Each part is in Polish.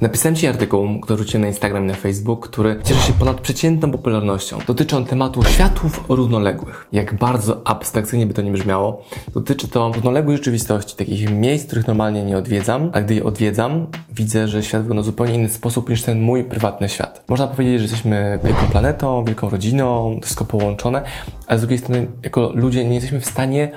Napisałem Ci artykuł, który rzuciłem na Instagram i na Facebook, który cieszy się ponad przeciętną popularnością. Dotyczy on tematu światów równoległych. Jak bardzo abstrakcyjnie by to nie brzmiało, dotyczy to równoległej rzeczywistości, takich miejsc, których normalnie nie odwiedzam, a gdy je odwiedzam, widzę, że świat wygląda zupełnie inny sposób niż ten mój prywatny świat. Można powiedzieć, że jesteśmy wielką planetą, wielką rodziną, wszystko połączone, ale z drugiej strony, jako ludzie nie jesteśmy w stanie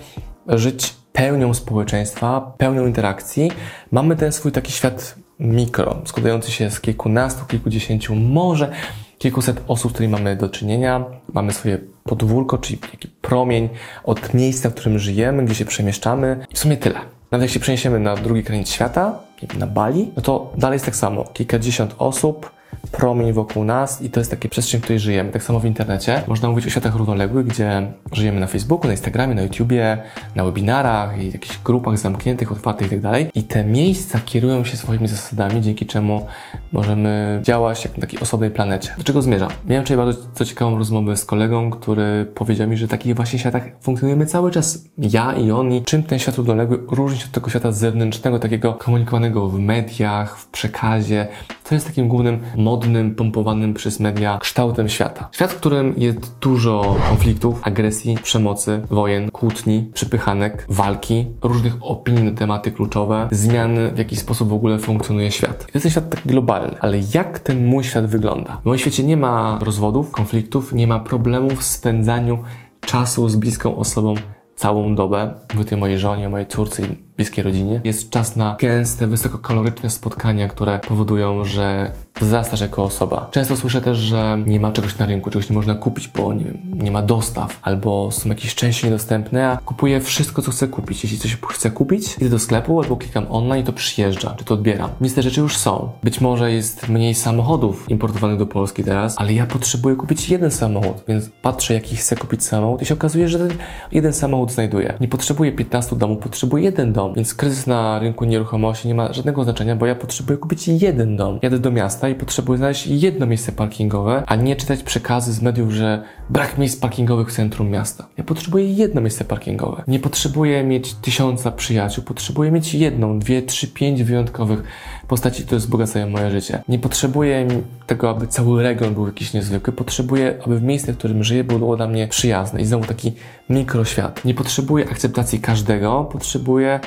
żyć pełnią społeczeństwa, pełnią interakcji. Mamy ten swój taki świat mikro, składający się z kilkunastu, kilkudziesięciu, może kilkuset osób, z którymi mamy do czynienia. Mamy swoje podwórko, czyli taki promień od miejsca, w którym żyjemy, gdzie się przemieszczamy. I w sumie tyle. Nawet jak się przeniesiemy na drugi kraniec świata, na Bali, no to dalej jest tak samo. Kilkadziesiąt osób, promień wokół nas i to jest takie przestrzeń, w której żyjemy. Tak samo w internecie. Można mówić o światach równoległych, gdzie żyjemy na Facebooku, na Instagramie, na YouTubie, na webinarach i jakichś grupach zamkniętych, otwartych itd. Tak I te miejsca kierują się swoimi zasadami, dzięki czemu możemy działać jak na takiej osobnej planecie. Do czego zmierzam? Miałem wczoraj bardzo co ciekawą rozmowę z kolegą, który powiedział mi, że w takich właśnie światach funkcjonujemy cały czas. Ja i on i czym ten świat równoległy różni się od tego świata zewnętrznego, takiego komunikowanego w mediach, w przekazie, jest takim głównym modnym, pompowanym przez media kształtem świata. Świat, w którym jest dużo konfliktów, agresji, przemocy, wojen, kłótni, przypychanek, walki, różnych opinii na tematy kluczowe, zmian w jaki sposób w ogóle funkcjonuje świat. I to jest świat taki globalny, ale jak ten mój świat wygląda? W moim świecie nie ma rozwodów, konfliktów, nie ma problemów w spędzaniu czasu z bliską osobą całą dobę. Mówię tutaj mojej żonie, mojej córce bliskiej rodzinie. Jest czas na gęste, wysokokaloryczne spotkania, które powodują, że wzrastasz jako osoba. Często słyszę też, że nie ma czegoś na rynku, czegoś nie można kupić, bo nie, wiem, nie ma dostaw, albo są jakieś części niedostępne, a kupuję wszystko, co chcę kupić. Jeśli coś chcę kupić, idę do sklepu albo klikam online i to przyjeżdża, czy to odbieram. Więc te rzeczy już są. Być może jest mniej samochodów importowanych do Polski teraz, ale ja potrzebuję kupić jeden samochód, więc patrzę, jaki chcę kupić samochód i się okazuje, że ten jeden samochód znajduję. Nie potrzebuję 15 domów, potrzebuję jeden dom dom. Więc kryzys na rynku nieruchomości nie ma żadnego znaczenia, bo ja potrzebuję kupić jeden dom. Jadę do miasta i potrzebuję znaleźć jedno miejsce parkingowe, a nie czytać przekazy z mediów, że brak miejsc parkingowych w centrum miasta. Ja potrzebuję jedno miejsce parkingowe. Nie potrzebuję mieć tysiąca przyjaciół, potrzebuję mieć jedną, dwie, trzy, pięć wyjątkowych postaci, które wzbogacają moje życie. Nie potrzebuję tego, aby cały region był jakiś niezwykły. Potrzebuję, aby w miejscu, w którym żyję, było dla mnie przyjazne i znowu taki mikroświat. Nie potrzebuję akceptacji każdego, potrzebuję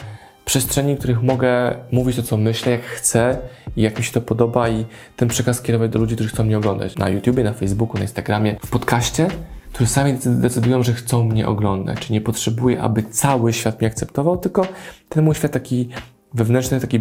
przestrzeni, w których mogę mówić to, co myślę, jak chcę i jak mi się to podoba i ten przekaz kierować do ludzi, którzy chcą mnie oglądać. Na YouTubie, na Facebooku, na Instagramie, w podcaście, którzy sami decydują, że chcą mnie oglądać. Czy nie potrzebuję, aby cały świat mnie akceptował, tylko ten mój świat taki wewnętrzny taki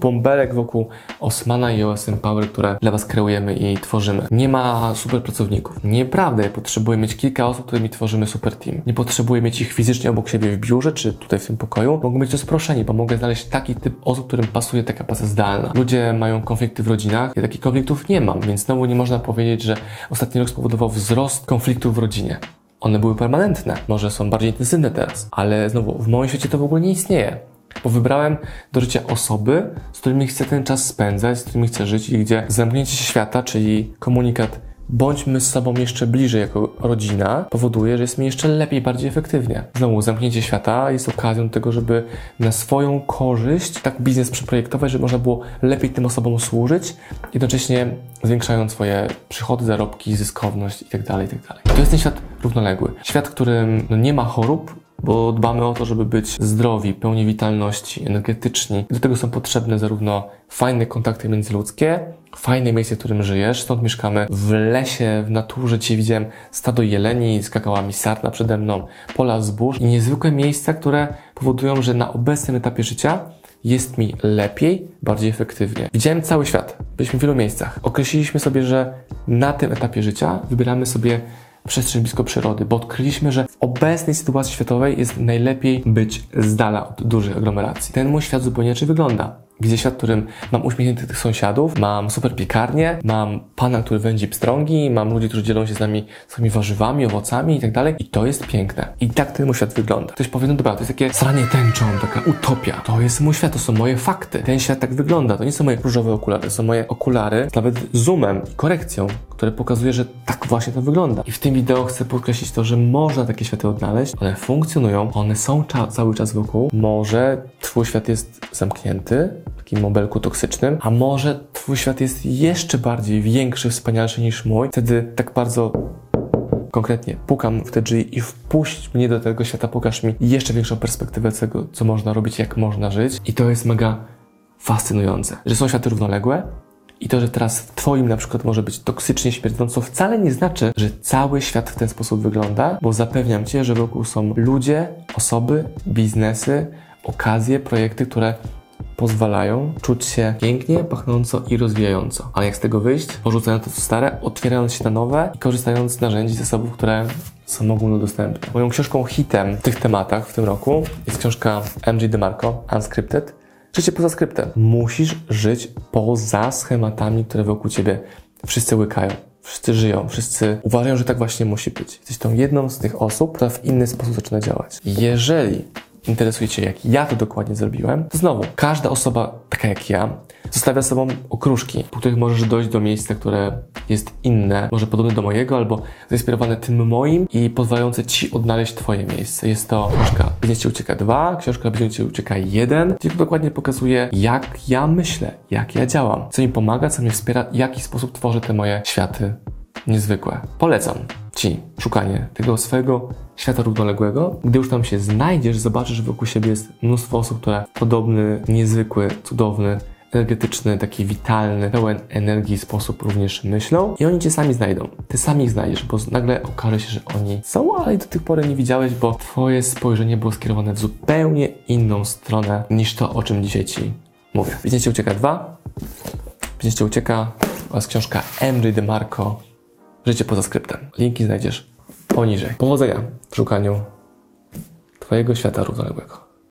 bąbelek wokół Osmana i OSM Power, które dla Was kreujemy i tworzymy. Nie ma super pracowników. Nieprawda, ja potrzebuję mieć kilka osób, którymi tworzymy super team. Nie potrzebuję mieć ich fizycznie obok siebie w biurze, czy tutaj w tym pokoju. Mogą być rozproszeni, bo mogę znaleźć taki typ osób, którym pasuje taka praca zdalna. Ludzie mają konflikty w rodzinach, ja takich konfliktów nie mam, więc znowu nie można powiedzieć, że ostatni rok spowodował wzrost konfliktów w rodzinie one były permanentne. Może są bardziej intensywne teraz, ale znowu w moim świecie to w ogóle nie istnieje. Bo wybrałem do życia osoby, z którymi chcę ten czas spędzać, z którymi chcę żyć i gdzie zamknięcie się świata, czyli komunikat bądźmy z sobą jeszcze bliżej jako rodzina, powoduje, że jest mi jeszcze lepiej, bardziej efektywnie. Znowu, zamknięcie świata jest okazją do tego, żeby na swoją korzyść tak biznes przeprojektować, żeby można było lepiej tym osobom służyć, jednocześnie zwiększając swoje przychody, zarobki, zyskowność itd. Tak itd. Tak to jest ten świat równoległy. Świat, w którym no, nie ma chorób, bo dbamy o to, żeby być zdrowi, pełni witalności, energetyczni. Do tego są potrzebne zarówno fajne kontakty międzyludzkie, fajne miejsce, w którym żyjesz. Stąd mieszkamy w lesie, w naturze. Dzisiaj widziałem stado jeleni, skakała mi sarna przede mną, pola zbóż i niezwykłe miejsca, które powodują, że na obecnym etapie życia jest mi lepiej, bardziej efektywnie. Widziałem cały świat. Byliśmy w wielu miejscach. Określiliśmy sobie, że na tym etapie życia wybieramy sobie przestrzeń blisko przyrody, bo odkryliśmy, że w obecnej sytuacji światowej jest najlepiej być z dala od dużych aglomeracji. Ten mój świat zupełnie inaczej wygląda. Widzę świat, w którym mam uśmiechniętych sąsiadów, mam super piekarnię, mam pana, który wędzi pstrągi, mam ludzi, którzy dzielą się z nami swoimi warzywami, owocami i tak dalej. I to jest piękne. I tak ten mój świat wygląda. Ktoś powie, no dobra, to jest takie sranie tęczą, taka utopia. To jest mój świat, to są moje fakty. Ten świat tak wygląda. To nie są moje różowe okulary, to są moje okulary nawet zoomem i korekcją, które pokazuje, że tak właśnie to wygląda. I w tym wideo chcę podkreślić to, że można takie świat światy odnaleźć. One funkcjonują, one są cza- cały czas wokół. Może twój świat jest zamknięty, w takim mobelku toksycznym, a może twój świat jest jeszcze bardziej większy, wspanialszy niż mój. Wtedy tak bardzo konkretnie pukam w te drzwi i wpuść mnie do tego świata, pokaż mi jeszcze większą perspektywę tego, co można robić, jak można żyć. I to jest mega fascynujące, że są światy równoległe i to, że teraz w Twoim na przykład może być toksycznie śmierdząco, wcale nie znaczy, że cały świat w ten sposób wygląda, bo zapewniam Cię, że wokół są ludzie, osoby, biznesy, okazje, projekty, które pozwalają czuć się pięknie, pachnąco i rozwijająco. Ale jak z tego wyjść? Porzucając to co stare, otwierając się na nowe i korzystając z narzędzi, zasobów, które są ogólnodostępne. Moją książką hitem w tych tematach w tym roku jest książka MJ DeMarco, Unscripted. Życie poza skryptem. Musisz żyć poza schematami, które wokół ciebie wszyscy łykają. Wszyscy żyją, wszyscy uważają, że tak właśnie musi być. Jesteś tą jedną z tych osób, która w inny sposób zaczyna działać. Jeżeli interesuje Cię, jak ja to dokładnie zrobiłem, to znowu, każda osoba taka jak ja zostawia sobą okruszki, po których możesz dojść do miejsca, które jest inne, może podobne do mojego, albo zainspirowane tym moim i pozwalające Ci odnaleźć Twoje miejsce. Jest to książka Biznes Ci Ucieka 2, książka Biznes Ci Ucieka 1, gdzie dokładnie pokazuje, jak ja myślę, jak ja działam, co mi pomaga, co mnie wspiera, w jaki sposób tworzę te moje światy niezwykłe. Polecam Ci szukanie tego swojego świata równoległego. Gdy już tam się znajdziesz, zobaczysz, że wokół siebie jest mnóstwo osób, które podobny, niezwykły, cudowny, energetyczny, taki witalny, pełen energii sposób również myślą i oni Cię sami znajdą. Ty sami ich znajdziesz, bo nagle okaże się, że oni są, ale do tych pory nie widziałeś, bo Twoje spojrzenie było skierowane w zupełnie inną stronę niż to, o czym dzisiaj Ci mówię. Widzicie Ucieka 2, Widzicie Ucieka oraz książka MJ DeMarco Życie poza skryptem. Linki znajdziesz poniżej. Powodzenia w szukaniu Twojego świata równoległego.